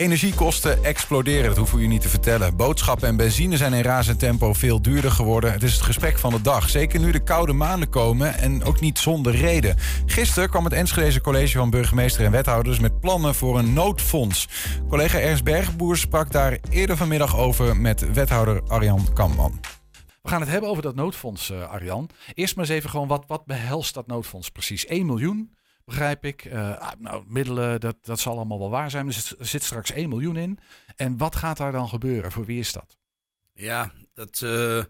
Energiekosten exploderen, dat hoeven we je niet te vertellen. Boodschappen en benzine zijn in razend tempo veel duurder geworden. Het is het gesprek van de dag. Zeker nu de koude maanden komen en ook niet zonder reden. Gisteren kwam het Enschedeze College van Burgemeester en Wethouders... met plannen voor een noodfonds. Collega Ernst Bergboer sprak daar eerder vanmiddag over... met wethouder Arjan Kamman. We gaan het hebben over dat noodfonds, uh, Arjan. Eerst maar eens even gewoon, wat, wat behelst dat noodfonds precies? 1 miljoen begrijp ik. Uh, nou, middelen, dat, dat zal allemaal wel waar zijn. Er zit straks 1 miljoen in. En wat gaat daar dan gebeuren? Voor wie is dat? Ja, dat, uh, we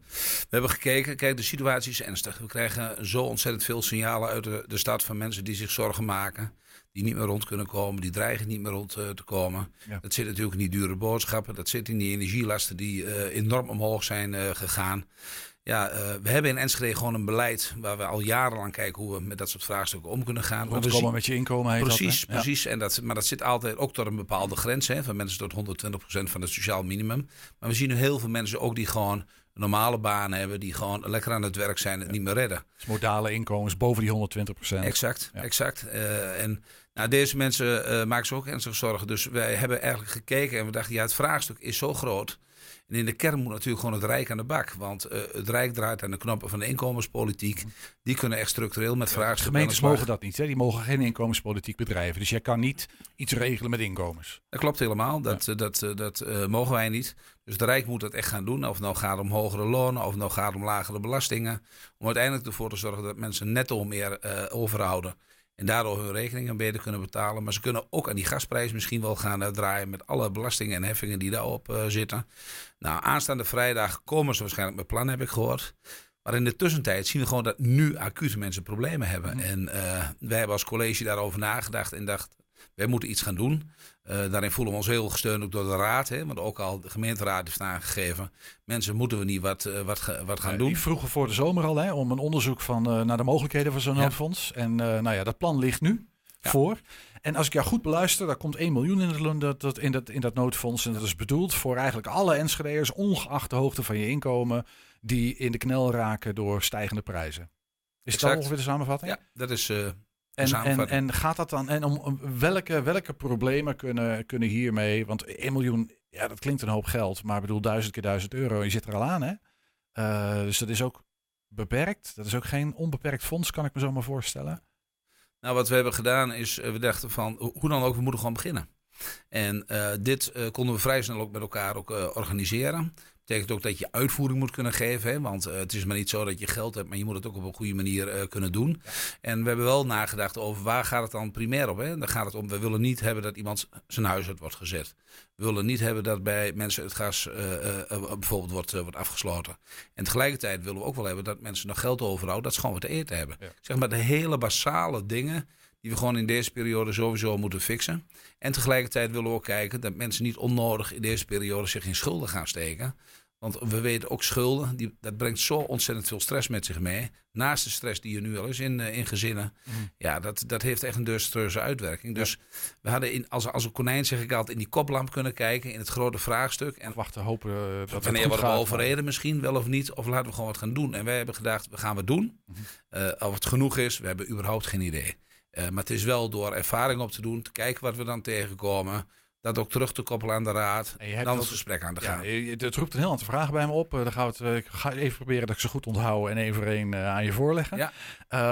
hebben gekeken. Kijk, de situatie is ernstig. We krijgen zo ontzettend veel signalen uit de, de stad van mensen die zich zorgen maken. Die niet meer rond kunnen komen, die dreigen niet meer rond uh, te komen. Ja. Dat zit natuurlijk in die dure boodschappen. Dat zit in die energielasten die enorm omhoog zijn gegaan. Ja, uh, we hebben in Enschede gewoon een beleid waar we al jarenlang kijken hoe we met dat soort vraagstukken om kunnen gaan. Want we komen met je inkomen heet Precies, dat, precies. En dat, maar dat zit altijd ook tot een bepaalde grens. Hè, van mensen tot 120% van het sociaal minimum. Maar we zien nu heel veel mensen ook die gewoon een normale baan hebben. Die gewoon lekker aan het werk zijn en het niet meer redden. Dus modale inkomens boven die 120%. Exact, ja. exact. Uh, en nou, deze mensen uh, maken zich ook ernstig zorgen. Dus wij hebben eigenlijk gekeken en we dachten, ja, het vraagstuk is zo groot. En in de kern moet natuurlijk gewoon het Rijk aan de bak. Want uh, het Rijk draait aan de knoppen van de inkomenspolitiek. Die kunnen echt structureel met vraagstukken. Gemeentes mogen dat niet. Hè? Die mogen geen inkomenspolitiek bedrijven. Dus jij kan niet iets regelen met inkomens. Dat klopt helemaal. Dat, ja. dat, dat, dat uh, mogen wij niet. Dus het Rijk moet dat echt gaan doen. Of het nou gaat om hogere lonen, of het nou gaat om lagere belastingen. Om uiteindelijk ervoor te zorgen dat mensen netto meer uh, overhouden. En daardoor hun rekeningen beter kunnen betalen. Maar ze kunnen ook aan die gasprijs misschien wel gaan uitdraaien met alle belastingen en heffingen die daarop uh, zitten. Nou, aanstaande vrijdag komen ze waarschijnlijk met plan, heb ik gehoord. Maar in de tussentijd zien we gewoon dat nu acute mensen problemen hebben. Mm. En uh, wij hebben als college daarover nagedacht en dacht, wij moeten iets gaan doen. Uh, daarin voelen we ons heel gesteund ook door de raad. Hè, want ook al de gemeenteraad heeft aangegeven. Mensen moeten we niet wat, uh, wat, wat gaan doen. Die vroegen voor de zomer al hè, om een onderzoek van, uh, naar de mogelijkheden van zo'n ja. noodfonds. En nou ja, dat plan ligt nu ja. voor. En als ik jou goed beluister, daar komt 1 miljoen in dat, dat, in, dat, in dat noodfonds. En dat is bedoeld voor eigenlijk alle Enschede'ers, ongeacht de hoogte van je inkomen, die in de knel raken door stijgende prijzen. Is exact. dat ongeveer de samenvatting? Ja, dat is... En, en, en, gaat dat dan, en om, welke, welke problemen kunnen, kunnen hiermee, want 1 miljoen, ja, dat klinkt een hoop geld, maar ik bedoel duizend keer duizend euro, je zit er al aan, hè? Uh, dus dat is ook beperkt. Dat is ook geen onbeperkt fonds, kan ik me zo maar voorstellen. Nou, wat we hebben gedaan is, we dachten van, hoe dan ook, we moeten gewoon beginnen. En uh, dit uh, konden we vrij snel ook met elkaar ook, organiseren betekent ook dat je uitvoering moet kunnen geven. Hè? Want uh, het is maar niet zo dat je geld hebt, maar je moet het ook op een goede manier uh, kunnen doen. En we hebben wel nagedacht over waar gaat het dan primair op. Hè? Dan gaat het om, we willen niet hebben dat iemand zijn huis uit wordt gezet. We willen niet hebben dat bij mensen het gas uh, bijvoorbeeld wordt, wordt afgesloten. En tegelijkertijd willen we ook wel hebben dat mensen nog geld overhouden, dat ze gewoon wat te eten hebben. Ja. Zeg maar de hele basale dingen die we gewoon in deze periode sowieso moeten fixen. En tegelijkertijd willen we ook kijken dat mensen niet onnodig in deze periode zich in schulden gaan steken. Want we weten ook schulden, die, dat brengt zo ontzettend veel stress met zich mee. Naast de stress die er nu al is in, uh, in gezinnen. Mm. Ja, dat, dat heeft echt een desastreuze uitwerking. Ja. Dus we hadden in, als, als een konijn, zeg ik altijd, in die koplamp kunnen kijken. In het grote vraagstuk. En wachten, hopen uh, dat Wanneer worden we overreden misschien, wel of niet. Of laten we gewoon wat gaan doen. En wij hebben gedacht, we gaan wat doen. Mm -hmm. uh, of het genoeg is, we hebben überhaupt geen idee. Maar het is wel door ervaring op te doen, te kijken wat we dan tegenkomen. Dat ook terug te koppelen aan de raad. En dan het gesprek aan te gaan. Ja, het roept een heel aantal vragen bij me op. Dan gaan we het, ik ga even proberen dat ik ze goed onthoud en voor één uh, aan je voorleggen. Ja.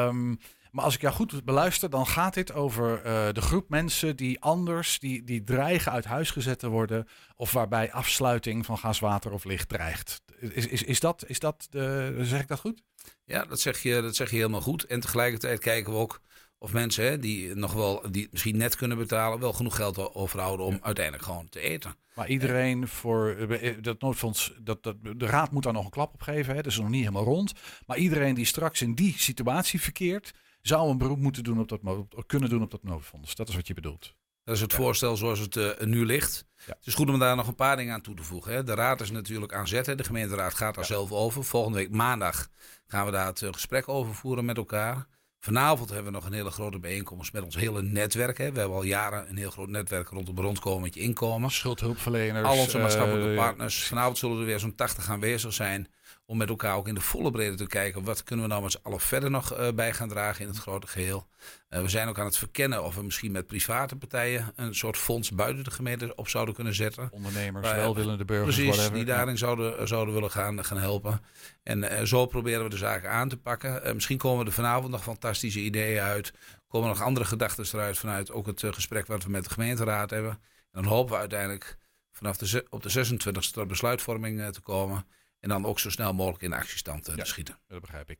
Um, maar als ik jou goed beluister, dan gaat dit over uh, de groep mensen die anders, die, die dreigen uit huis gezet te worden. Of waarbij afsluiting van gas, water of licht dreigt. Is, is, is, dat, is dat de, zeg ik dat goed? Ja, dat zeg, je, dat zeg je helemaal goed. En tegelijkertijd kijken we ook of mensen hè, die nog wel, die misschien net kunnen betalen, wel genoeg geld overhouden om ja. uiteindelijk gewoon te eten. Maar iedereen en, voor dat noodfonds, dat, dat, de raad moet daar nog een klap op geven. Hè, dat is nog niet helemaal rond. Maar iedereen die straks in die situatie verkeert, zou een beroep moeten doen op dat, kunnen doen op dat noodfonds. Dat is wat je bedoelt. Dat is het ja. voorstel zoals het uh, nu ligt. Ja. Het is goed om daar nog een paar dingen aan toe te voegen. Hè. De raad is natuurlijk aan zet. Hè. De gemeenteraad gaat daar ja. zelf over. Volgende week maandag gaan we daar het uh, gesprek over voeren met elkaar. Vanavond hebben we nog een hele grote bijeenkomst met ons hele netwerk. Hè. We hebben al jaren een heel groot netwerk rondom rondkomend inkomen. Schuldhulpverleners. Al onze maatschappelijke uh, partners. Vanavond zullen er weer zo'n 80 aanwezig zijn. Om met elkaar ook in de volle breedte te kijken. Wat kunnen we nou met z'n allen verder nog uh, bij gaan dragen in het grote geheel. Uh, we zijn ook aan het verkennen of we misschien met private partijen een soort fonds buiten de gemeente op zouden kunnen zetten. Ondernemers, Waar, welwillende burgers. Precies, whatever. die daarin zouden, zouden willen gaan, gaan helpen. En uh, zo proberen we de zaken aan te pakken. misschien komen er vanavond nog fantastische ideeën uit. Komen nog andere gedachten eruit vanuit ook het gesprek wat we met de gemeenteraad hebben. En dan hopen we uiteindelijk vanaf de, op de 26e tot besluitvorming te komen. En dan ook zo snel mogelijk in actiestand uh, ja, schieten. Dat begrijp ik.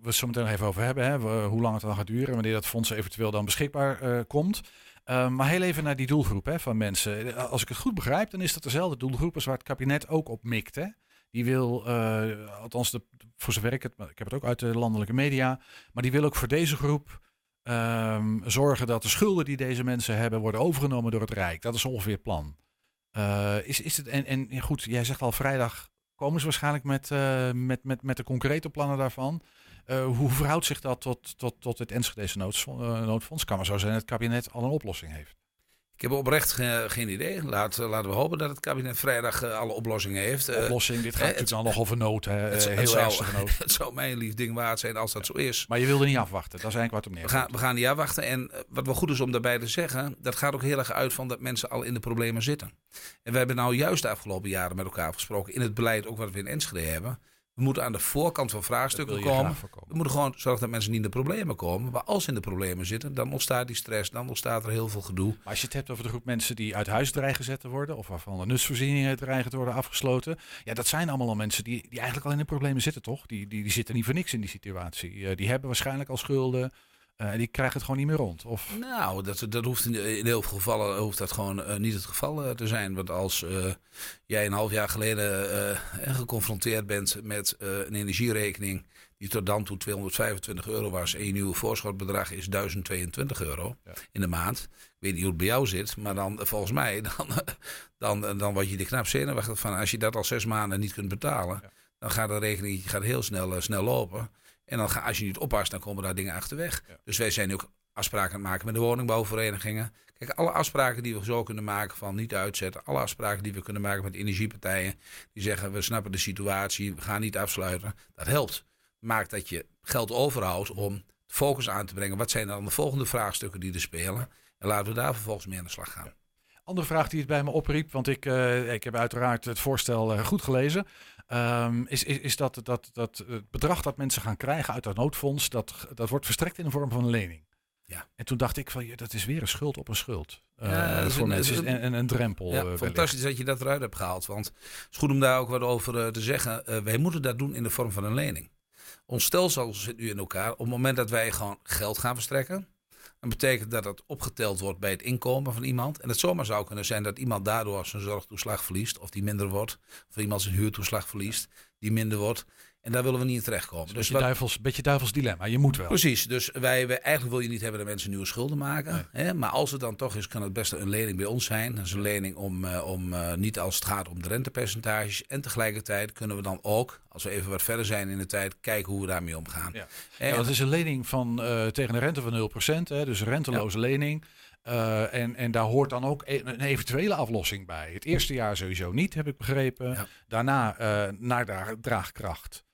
We zullen het nog even over hebben. Hè? hoe lang het dan gaat duren. Wanneer dat fonds eventueel dan beschikbaar uh, komt. Uh, maar heel even naar die doelgroep hè, van mensen. Als ik het goed begrijp, dan is dat dezelfde doelgroep als waar het kabinet ook op mikt. Hè? Die wil, uh, althans de, voor zover ik het, ik heb het ook uit de landelijke media. Maar die wil ook voor deze groep ehm, zorgen dat de schulden die deze mensen hebben worden overgenomen door het Rijk. Dat is ongeveer het plan. is, is het, en, en goed, jij zegt al vrijdag komen ze waarschijnlijk met, uh, met, met, met de concrete plannen daarvan. Uh, hoe verhoudt zich dat tot, tot, tot het noodfonds? Uh, noodfonds? Kan maar zo zijn dat het kabinet al een oplossing heeft. Ik heb oprecht ge geen idee. Laat, laten we hopen dat het kabinet vrijdag uh, alle oplossingen heeft. Oplossing, dit gaat natuurlijk dan nog over nood. Hè? Het, heel het zou, nood. het zou mijn lief ding waard zijn als dat zo is. Maar je wilde niet afwachten, dat is eigenlijk wat om neer. We gaan, we gaan niet afwachten. En wat wel goed is om daarbij te zeggen, dat gaat ook heel erg uit van dat mensen al in de problemen zitten. En we hebben nou juist de afgelopen jaren met elkaar afgesproken, in het beleid ook wat we in Enschede hebben, we moeten aan de voorkant van vraagstukken komen. We moeten gewoon zorgen dat mensen niet in de problemen komen. Maar als ze in de problemen zitten, dan ontstaat die stress. Dan ontstaat er heel veel gedoe. Maar als je het hebt over de groep mensen die uit huis dreigen gezet te worden. Of waarvan de nutsvoorzieningen dreigen te worden afgesloten. Ja, dat zijn allemaal al mensen die, die eigenlijk al in de problemen zitten, toch? Die, die, die zitten niet voor niks in die situatie. Uh, die hebben waarschijnlijk al schulden. Uh, die krijgen het gewoon niet meer rond. Of... Nou, dat, dat hoeft in, in heel veel gevallen hoeft dat gewoon uh, niet het geval uh, te zijn. Want als jij een half jaar geleden geconfronteerd bent met een energierekening die tot dan toe 225 euro was en je nieuwe voorschotbedrag is 1022 euro ja. in de maand. Ik weet niet hoe het bij jou zit, maar dan volgens mij dan, dan, dan word je er knap zenuwachtig van. Als je dat al zes maanden niet kunt betalen, ja. dan gaat de rekening gaat heel snel, snel lopen. En dan ga, als je niet oppast, dan komen daar dingen achterweg. Ja. Dus wij zijn ook afspraken aan het maken met de woningbouwverenigingen. Kijk, alle afspraken die we zo kunnen maken van niet uitzetten. Alle afspraken die we kunnen maken met energiepartijen. Die zeggen we snappen de situatie, we gaan niet afsluiten. Dat helpt. Maakt dat je geld overhoudt om focus aan te brengen. Wat zijn dan de volgende vraagstukken die er spelen? En laten we daar vervolgens mee aan de slag gaan. Andere vraag die het bij me opriep, want ik, uh, ik heb uiteraard het voorstel uh, goed gelezen. Um, is, is, is dat, dat, dat het bedrag dat mensen gaan krijgen uit dat noodfonds, dat, dat wordt verstrekt in de vorm van een lening. Ja. En toen dacht ik van, ja, dat is weer een schuld op een schuld. Uh, ja, dat voor een, mensen. Een, en, een drempel. Ja, fantastisch dat je dat eruit hebt gehaald. Want het is goed om daar ook wat over te zeggen. wij moeten dat doen in de vorm van een lening. Ons stelsel zit nu in elkaar. Op het moment dat wij gewoon geld gaan verstrekken, dan betekent dat dat opgeteld wordt bij het inkomen van iemand. En het zomaar zou kunnen zijn dat iemand daardoor zijn zorgtoeslag verliest, of die minder wordt. Of iemand zijn huurtoeslag verliest, die minder wordt. En daar willen we niet in terechtkomen. Dus, dus beetje, duivels, beetje duivels dilemma. Je moet wel. Precies. Dus wij, wij, eigenlijk wil je niet hebben dat mensen nieuwe schulden maken. Nee. Hè? Maar als het dan toch is, kan het best een lening bij ons zijn. Dat is een lening om, uh, om uh, niet als het gaat om de rentepercentages. En tegelijkertijd kunnen we dan ook, als we even wat verder zijn in de tijd, kijken hoe we daarmee omgaan. Ja. En, ja, dat is een lening van, uh, tegen een rente van 0%. Hè? Dus een renteloze ja. lening. Uh, en, en daar hoort dan ook een eventuele aflossing bij. Het eerste jaar sowieso niet, heb ik begrepen. Ja. Daarna uh, naar de draagkracht.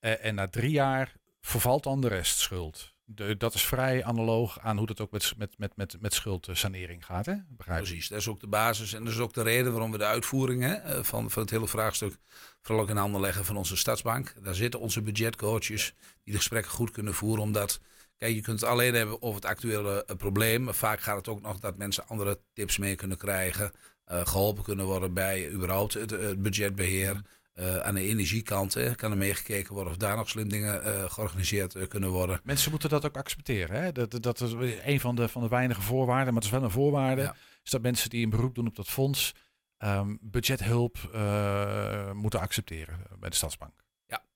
Uh, en na drie jaar vervalt dan de restschuld. De, dat is vrij analoog aan hoe dat ook met, met, met, met, met schuldsanering gaat. Hè? Begrijp Precies, dat is ook de basis. En dat is ook de reden waarom we de uitvoering hè, van, van het hele vraagstuk vooral ook in handen leggen van onze stadsbank. Daar zitten onze budgetcoaches die de gesprekken goed kunnen voeren. Omdat, kijk, je kunt het alleen hebben over het actuele uh, probleem. Maar vaak gaat het ook nog dat mensen andere tips mee kunnen krijgen. Uh, geholpen kunnen worden bij überhaupt het, het budgetbeheer. Uh, aan de energiekant hè, kan er meegekeken worden of daar nog slim dingen uh, georganiseerd uh, kunnen worden. Mensen moeten dat ook accepteren. Hè? Dat, dat is een van de, van de weinige voorwaarden, maar het is wel een voorwaarde. Ja. Is dat mensen die een beroep doen op dat fonds um, budgethulp moeten accepteren bij de Stadsbank.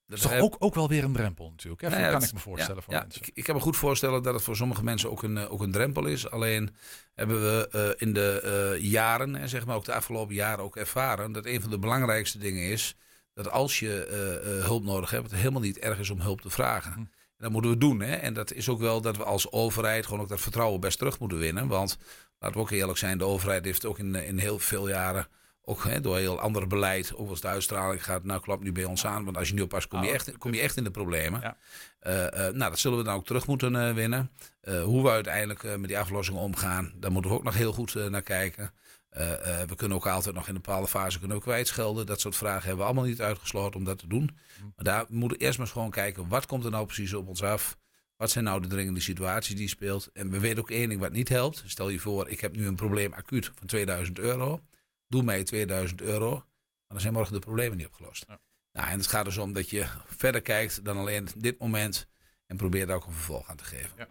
Dat is toch ook, ook wel weer een drempel natuurlijk. Hè? Nou ja, kan dat, ik me voorstellen ja, voor ja, mensen. Ik, ik, kan me goed voorstellen dat het voor sommige mensen ook een, ook een drempel is. Alleen hebben we in de jaren, zeg maar ook de afgelopen jaren ook ervaren... dat een van de belangrijkste dingen is dat als je uh, hulp nodig hebt, het helemaal niet erg is om hulp te vragen. Hm. En dat moeten we doen. Hè? En dat is ook wel dat we als overheid gewoon ook dat vertrouwen best terug moeten winnen. Want laten we ook eerlijk zijn, de overheid heeft ook in, in heel veel jaren ook hè, door heel ander beleid, ook als de uitstraling gaat, nou klopt nu bij ons aan. Want als je nu oppast, kom je, Nou, echt, kom je echt in de problemen. Ja. Eh, eh, nou, dat zullen we dan ook terug moeten eh, winnen. Hoe we uiteindelijk met die aflossingen omgaan, daar moeten we ook nog heel goed naar kijken. We kunnen ook altijd nog in een bepaalde fase kunnen we kwijtschelden. Dat soort vragen hebben we allemaal niet uitgesloten om dat te doen. Maar daar moeten we eerst maar eens gewoon kijken, wat komt er nou precies op ons af? Wat zijn nou de dringende situaties die speelt? En we weten ook één ding wat niet helpt. Stel je voor, ik heb nu een probleem acuut van 2000 euro. Doe mij 2000 euro. Maar dan zijn morgen de problemen niet opgelost. Ja. Nou, en het gaat dus om dat je verder kijkt dan alleen dit moment. En probeer daar ook een vervolg aan te geven.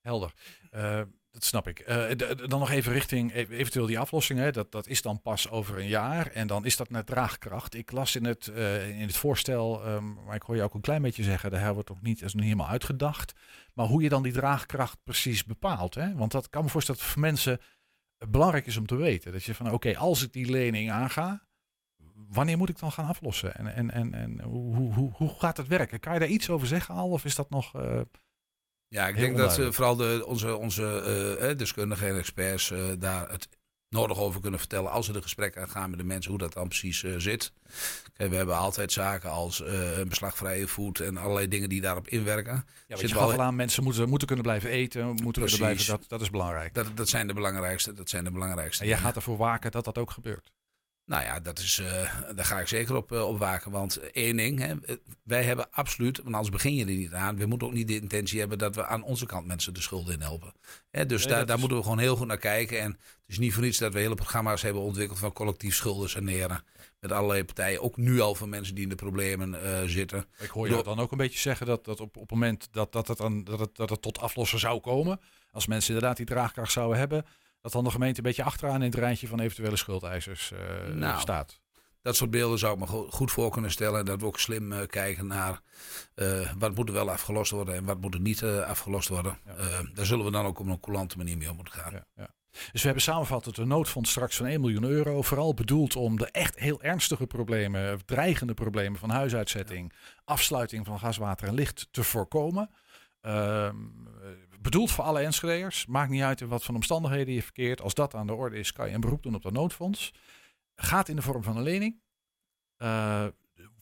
Helder. Eh, dat snap ik. Eh, dan nog even richting e- eventueel die aflossing. Hè. Dat, dat is dan pas over een jaar. En dan is dat naar draagkracht. Ik las in het, eh, in het voorstel, ehm, maar ik hoor je ook een klein beetje zeggen, daar niet, is nog niet helemaal uitgedacht. Maar hoe je dan die draagkracht precies bepaalt. Hè? Want dat kan me voorstellen dat voor mensen belangrijk is om te weten. Dat je van oké, als ik die lening aanga, wanneer moet ik dan gaan aflossen? En, en, en, en hoe, hoe, hoe, gaat het werken? Kan je daar iets over zeggen al? Of is dat nog... eh, Ja, ik denk dat eh, vooral de, onze, onze eh, deskundigen en experts daar het nodig over kunnen vertellen. Als ze de gesprekken aangaan met de mensen, hoe dat dan precies eh, zit. Kijk, we hebben altijd zaken als eh, een beslagvrije voet en allerlei dingen die daarop inwerken. Ja, je wel- gaf al aan, mensen moeten, moeten kunnen blijven eten, moeten kunnen blijven, dat, dat is belangrijk. Dat, dat zijn de belangrijkste. Dat zijn de belangrijkste. En jij gaat ervoor waken dat dat ook gebeurt. Nou ja, dat is, eh, daar ga ik zeker op, eh, op waken. Want één ding, hè, eh, wij hebben absoluut, want anders begin je er niet aan. We moeten ook niet de intentie hebben dat we aan onze kant mensen de schulden in helpen. Hè, dus Nee, daar, daar is- moeten we gewoon heel goed naar kijken. En het is niet voor niets dat we hele programma's hebben ontwikkeld van collectief schulden saneren. Met allerlei partijen, ook nu al voor mensen die in de problemen zitten. Ik hoor je Door- dan ook een beetje zeggen dat, dat op, op het moment dat, dat, het dan, dat, het, dat het tot aflossen zou komen, als mensen inderdaad die draagkracht zouden hebben, dat dan de gemeente een beetje achteraan in het rijtje van eventuele schuldeisers eh, Nou, staat. Dat soort beelden zou ik me go- goed voor kunnen stellen. Dat we ook slim eh, kijken naar eh, wat moet er wel afgelost worden en wat moet er niet afgelost worden. Ja. Daar zullen we dan ook op een coulante manier mee om moeten gaan. Ja, ja. Dus we hebben samengevat een noodfonds straks van 1 miljoen euro. Vooral bedoeld om de echt heel ernstige problemen, dreigende problemen van huisuitzetting, afsluiting van gas, water en licht te voorkomen. Ehm, eh, bedoeld voor alle Enschede'ers. Maakt niet uit in wat voor omstandigheden je verkeert. Als dat aan de orde is, kan je een beroep doen op dat noodfonds. Gaat in de vorm van een lening. Eh,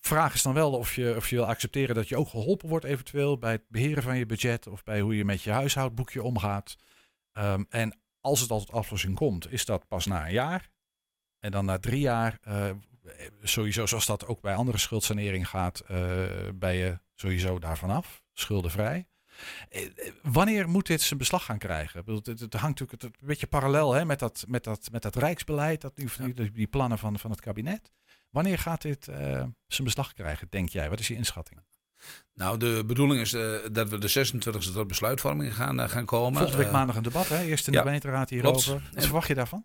vraag is dan wel of je, of je wil accepteren dat je ook geholpen wordt eventueel bij het beheren van je budget of bij hoe je met je huishoudboekje omgaat. Ehm, en als het al tot aflossing komt, is dat pas na een jaar. En dan na drie jaar, eh, sowieso zoals dat ook bij andere schuldsanering gaat, eh, ben je sowieso daarvan af, schuldenvrij. Wanneer moet dit zijn beslag gaan krijgen? Het, hangt natuurlijk een beetje parallel hè, met, dat, met, dat, met dat rijksbeleid, dat, die, die, plannen van, van het kabinet. Wanneer gaat dit eh, zijn beslag krijgen, denk jij? Wat is je inschatting? Nou, de bedoeling is eh, dat we de 26e tot besluitvorming gaan, eh, gaan komen. Volgende week maandag een debat, hè? Eerst in ja, de gemeenteraad hierover. klopt. Wat verwacht je daarvan?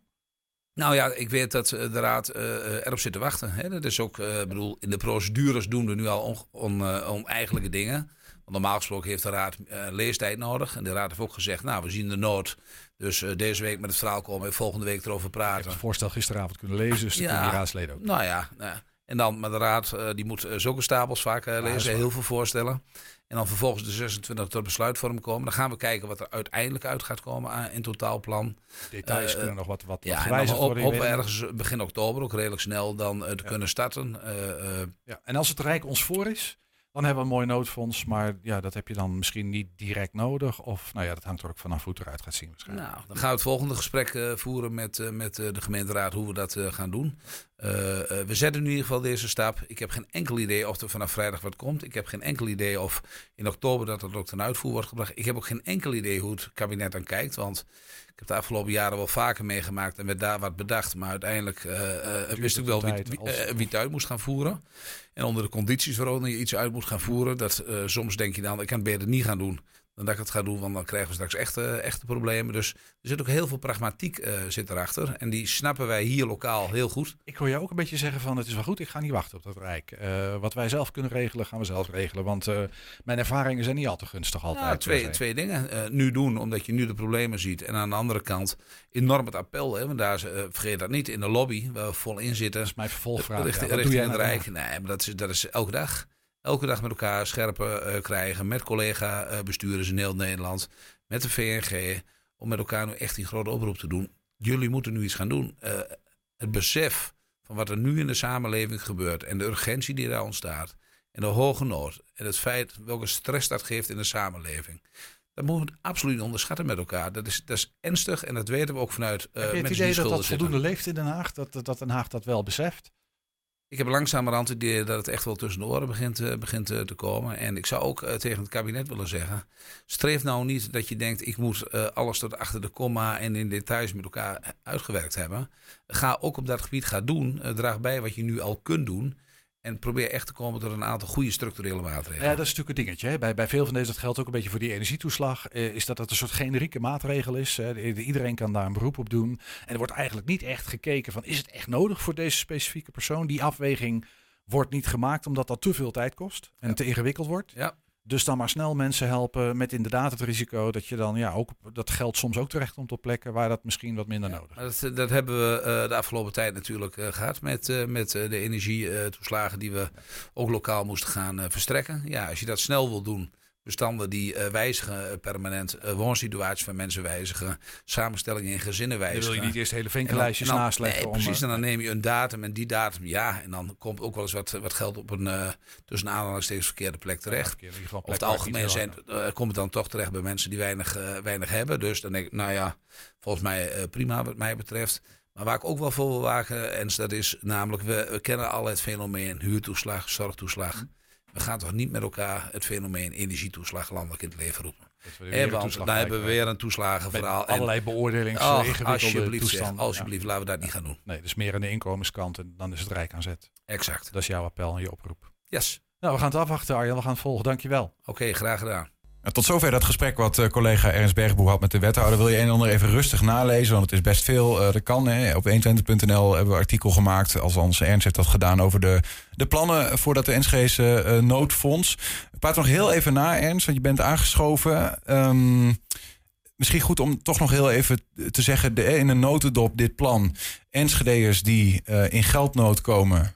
Nou ja, ik weet dat de raad erop zit te wachten. Hè. Dat is ook, ik bedoel, in de procedures doen we nu al on, on, eh, oneigenlijke dingen. Normaal gesproken heeft de raad eh, leestijd nodig. En de raad heeft ook gezegd, nou, we zien de nood. Dus eh, deze week met het verhaal komen en volgende week erover Ik heb praten. het voorstel gisteravond kunnen lezen, dus Ja. kunnen die raadsleden ook. Nou ja, nou ja. en dan, maar de raad eh, die moet zulke stapels vaak lezen, heel veel voorstellen. En dan vervolgens de 26 tot besluitvorming komen. Dan gaan we kijken wat er uiteindelijk uit gaat komen aan, in totaalplan. Details kunnen nog wat, wat, Ja, wat op, worden. ergens begin oktober, ook redelijk snel, dan te Ja. kunnen starten. Ja. En als het Rijk ons voor is, dan hebben we een mooi noodfonds. Maar ja, dat heb je dan misschien niet direct nodig. Of nou ja, dat hangt er ook vanaf hoe het eruit gaat zien waarschijnlijk. Nou, dan gaan we het volgende gesprek eh, voeren met, eh, met eh, de gemeenteraad hoe we dat gaan doen. We zetten nu in ieder geval deze stap. Ik heb geen enkel idee of er vanaf vrijdag wat komt. Ik heb geen enkel idee of in oktober dat het ook ten uitvoer wordt gebracht. Ik heb ook geen enkel idee hoe het kabinet aan kijkt. Want ik heb de afgelopen jaren wel vaker meegemaakt en werd daar wat bedacht. Maar uiteindelijk wist ik wel wie, wie, wie het uit moest gaan voeren. En onder de condities waaronder je iets uit moet gaan voeren. Dat, eh, soms denk je dan, ik kan het beter niet gaan doen. Dan dat ik het ga doen, want dan krijgen we straks echte, echte problemen. Dus er zit ook heel veel pragmatiek eh, zit erachter. En die snappen wij hier lokaal heel goed. Ik hoor je ook een beetje zeggen van het is wel goed, ik ga niet wachten op dat Rijk. Eh, wat wij zelf kunnen regelen, gaan we zelf regelen. Want eh, mijn ervaringen zijn niet al te gunstig altijd. Nou, twee, twee dingen. Nu doen, omdat je nu de problemen ziet. En aan de andere kant enorm het appel. Hè, want daar, vergeet dat niet, in de lobby, waar we vol in zitten. Dat is mijn vervolgvraag. richting ja. Richting het nou Rijk. Nee, maar dat is, dat is elke dag. Elke dag met elkaar scherpe eh, krijgen. Met collega-bestuurders in heel Nederland. Met de VNG. Om met elkaar nu echt die grote oproep te doen. Jullie moeten nu iets gaan doen. Eh, het besef van wat er nu in de samenleving gebeurt en de urgentie die daar ontstaat en de hoge nood en het feit welke stress dat geeft in de samenleving. Dat moeten we absoluut onderschatten met elkaar. Dat is, dat is ernstig en dat weten we ook vanuit uh, Heb je het idee dat dat voldoende leeft in Den Haag? Dat, dat Den Haag dat wel beseft? Ik heb langzamerhand het idee dat het echt wel tussen de oren begint, uh, begint te komen. En ik zou ook uh, tegen het kabinet willen zeggen: streef nou niet dat je denkt, ik moet alles tot achter de komma en in details met elkaar uitgewerkt hebben. Ga ook op dat gebied gaan doen. draag bij wat je nu al kunt doen. En probeer echt te komen tot een aantal goede structurele maatregelen. Ja, dat is natuurlijk een dingetje. Hè. Bij, bij veel van deze, dat geldt ook een beetje voor die energietoeslag, eh, is dat het een soort generieke maatregel is. Iedereen kan daar een beroep op doen. En er wordt eigenlijk niet echt gekeken van, is het echt nodig voor deze specifieke persoon? Die afweging wordt niet gemaakt omdat dat te veel tijd kost en te ingewikkeld wordt. Ja. Dus dan maar snel mensen helpen met inderdaad het risico dat je dan ja ook dat geld soms ook terecht komt op plekken waar dat misschien wat minder nodig is. Dat, dat, hebben we uh, de afgelopen tijd natuurlijk uh, gehad met, uh, met de energietoeslagen die we ook lokaal moesten gaan verstrekken. Ja, als je dat snel wil doen, bestanden die uh, wijzigen eh, permanent, uh, woonsituaties van mensen wijzigen, samenstellingen in gezinnen wijzigen. Dan wil je niet eerst hele vinkenlijstjes naast leggen. Nee, precies, en dan neem je een datum en die datum, ja, en dan komt ook wel eens wat, wat geld op een uh, tussen aanhalingstekens verkeerde plek terecht. Ja, of het algemeen zijn, komt het dan toch terecht bij mensen die weinig, weinig hebben. Dus dan denk ik, nou ja, volgens mij prima wat mij betreft. Maar waar ik ook wel voor wil wagen, en dat is namelijk, we, we kennen al het fenomeen huurtoeslag, zorgtoeslag. Hm. We gaan toch niet met elkaar het fenomeen energietoeslag landelijk in het leven roepen. En want dan hebben we weer een toeslagenverhaal. Met allerlei beoordelings oh, alsjeblieft, zeg, alsjeblieft, laten we dat niet gaan doen. Nee, dus meer aan de inkomenskant en dan is het rijk aan zet. Exact. Dat is jouw appel en je oproep. Yes. Nou, we gaan het afwachten Arjan, we gaan het volgen. Dankjewel. Oké, graag gedaan. Tot zover dat gesprek wat uh, collega Ernst Bergboe had met de wethouder. Wil je een en ander even rustig nalezen, want het is best veel. Uh, dat kan. Hè. Op 120.nl hebben we een artikel gemaakt, althans Ernst heeft dat gedaan, over de, de plannen voor dat de Enschese uh, noodfonds. Praat nog heel even na, Ernst, want je bent aangeschoven. Um, misschien goed om toch nog heel even te zeggen, de, in een notendop dit plan. Enschedeers die in geldnood komen,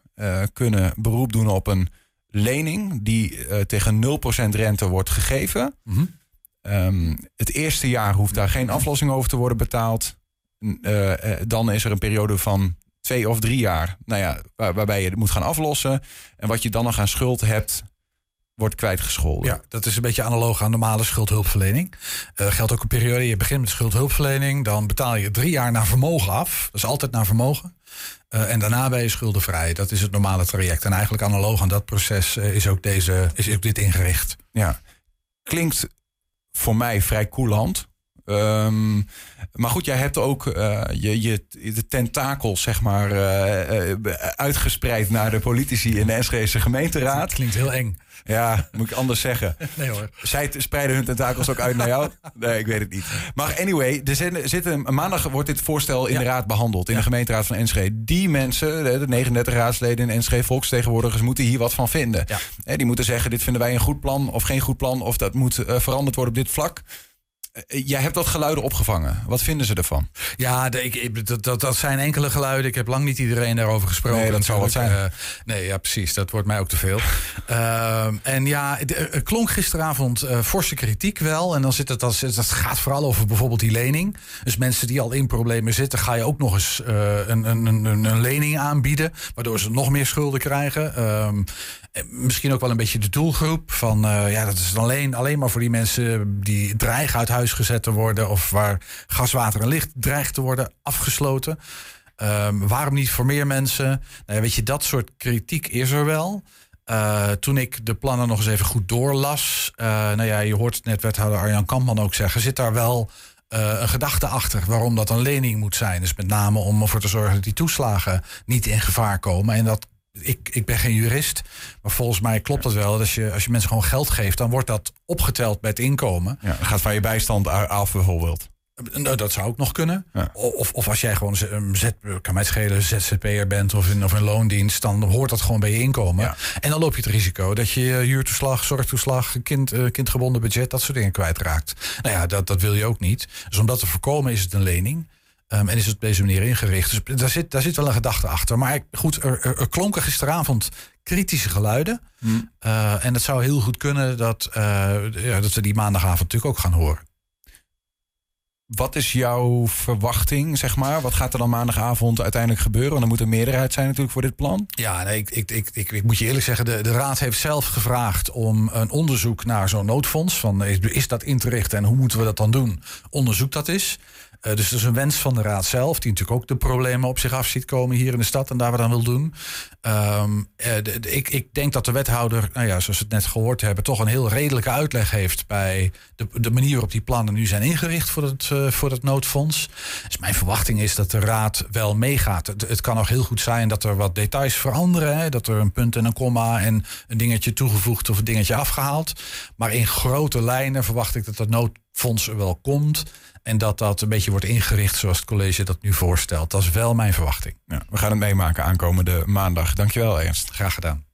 kunnen beroep doen op een lening die uh, tegen 0% rente wordt gegeven. Mm um, het eerste jaar hoeft daar geen aflossing over te worden betaald. Uh, dan is er een periode van twee of drie jaar nou ja, waar, waarbij je het moet gaan aflossen. En wat je dan nog aan schuld hebt, wordt kwijtgescholden. Ja, dat is een beetje analoog aan normale schuldhulpverlening. Uh, geldt ook een periode, je begint met schuldhulpverlening, dan betaal je drie jaar naar vermogen af. Dat is altijd naar vermogen. Uh, en daarna ben je schuldenvrij. Dat is het normale traject. En eigenlijk analoog aan dat proces uh, is, ook deze, is ook dit ingericht. Ja, klinkt voor mij vrij coulant. Um, maar goed, jij hebt ook uh, je, je, de tentakels, zeg maar, uh, uh, uitgespreid naar de politici in de Enschedese gemeenteraad. Dat klinkt heel eng. Ja, moet ik anders zeggen. Nee hoor. Zij spreiden hun tentakels ook uit naar jou? Nee, ik weet het niet. Maar anyway, er zitten, zitten, maandag wordt dit voorstel in ja. de raad behandeld. In ja. de gemeenteraad van Enschede. Die mensen, de 39 raadsleden in Enschede, volksvertegenwoordigers, moeten hier wat van vinden. Ja. Die moeten zeggen, dit vinden wij een goed plan of geen goed plan. Of dat moet veranderd worden op dit vlak. Eh, jij hebt dat geluiden opgevangen. Wat vinden ze ervan? Ja, de, ik, dat, dat, dat, zijn enkele geluiden. Ik heb lang niet iedereen daarover gesproken. Nee, dat zou wat zijn. Uh, nee, ja, precies. Dat wordt mij ook te veel. uh, en ja, er klonk gisteravond uh, forse kritiek wel. En dan zit het, dat, dat gaat vooral over bijvoorbeeld die lening. Dus mensen die al in problemen zitten, ga je ook nog eens een, een, een, een, lening aanbieden. Waardoor ze nog meer schulden krijgen. Ehm, misschien ook wel een beetje de doelgroep. Van ja, dat is alleen, alleen maar voor die mensen die dreigen uit huis gezet te worden of waar gas, water en licht dreigt te worden afgesloten. Um, waarom niet voor meer mensen? Nou weet je, dat soort kritiek is er wel. Uh, toen ik de plannen nog eens even goed doorlas. Nou ja, je hoort net wethouder Arjan Kampman ook zeggen. Zit daar wel een gedachte achter waarom dat een lening moet zijn? Dus met name om ervoor te zorgen dat die toeslagen niet in gevaar komen. En dat ik, ik ben geen jurist, maar volgens mij klopt dat wel. Dat als je, als je mensen gewoon geld geeft, dan wordt dat opgeteld bij het inkomen. Ja, gaat van je bijstand af bijvoorbeeld. Nou, dat zou ook nog kunnen. Of, of als jij gewoon een Z, kan mij schelen, ZZP'er bent of in, of in loondienst, dan hoort dat gewoon bij je inkomen. Ja. En dan loop je het risico dat je huurtoeslag, zorgtoeslag, kind, uh, kindgebonden budget, dat soort dingen kwijtraakt. Nou ja, dat, dat wil je ook niet. Dus om dat te voorkomen is het een lening. Um, en is het op deze manier ingericht. Dus daar zit, daar zit wel een gedachte achter. Maar goed, er, er, er klonken gisteravond kritische geluiden. Hmm. Uh, en het zou heel goed kunnen dat, uh, ja, dat we die maandagavond natuurlijk ook gaan horen. wat is jouw verwachting, zeg maar? Wat gaat er dan maandagavond uiteindelijk gebeuren? Want er moet een meerderheid zijn natuurlijk voor dit plan. Ja, nee, ik, ik, ik, ik, ik moet je eerlijk zeggen, de, de Raad heeft zelf gevraagd om een onderzoek naar zo'n noodfonds. Van, is, is dat in te richten en hoe moeten we dat dan doen? Onderzoek dat is. Uh, dus dat is een wens van de Raad zelf, die natuurlijk ook de problemen op zich af ziet komen hier in de stad en daar wat aan wil doen. De, de, ik, ik denk dat de wethouder, nou ja, zoals we het net gehoord hebben, toch een heel redelijke uitleg heeft bij de, de manier waarop die plannen nu zijn ingericht voor het, uh, voor het noodfonds. Dus mijn verwachting is dat de Raad wel meegaat. Het, het kan nog heel goed zijn dat er wat details veranderen, hè, dat er een punt en een komma en een dingetje toegevoegd of een dingetje afgehaald. Maar in grote lijnen verwacht ik dat dat noodfonds er wel komt. En dat dat een beetje wordt ingericht zoals het college dat nu voorstelt. Dat is wel mijn verwachting. Ja, we gaan het meemaken aankomende maandag. Dankjewel Ernst. Graag gedaan.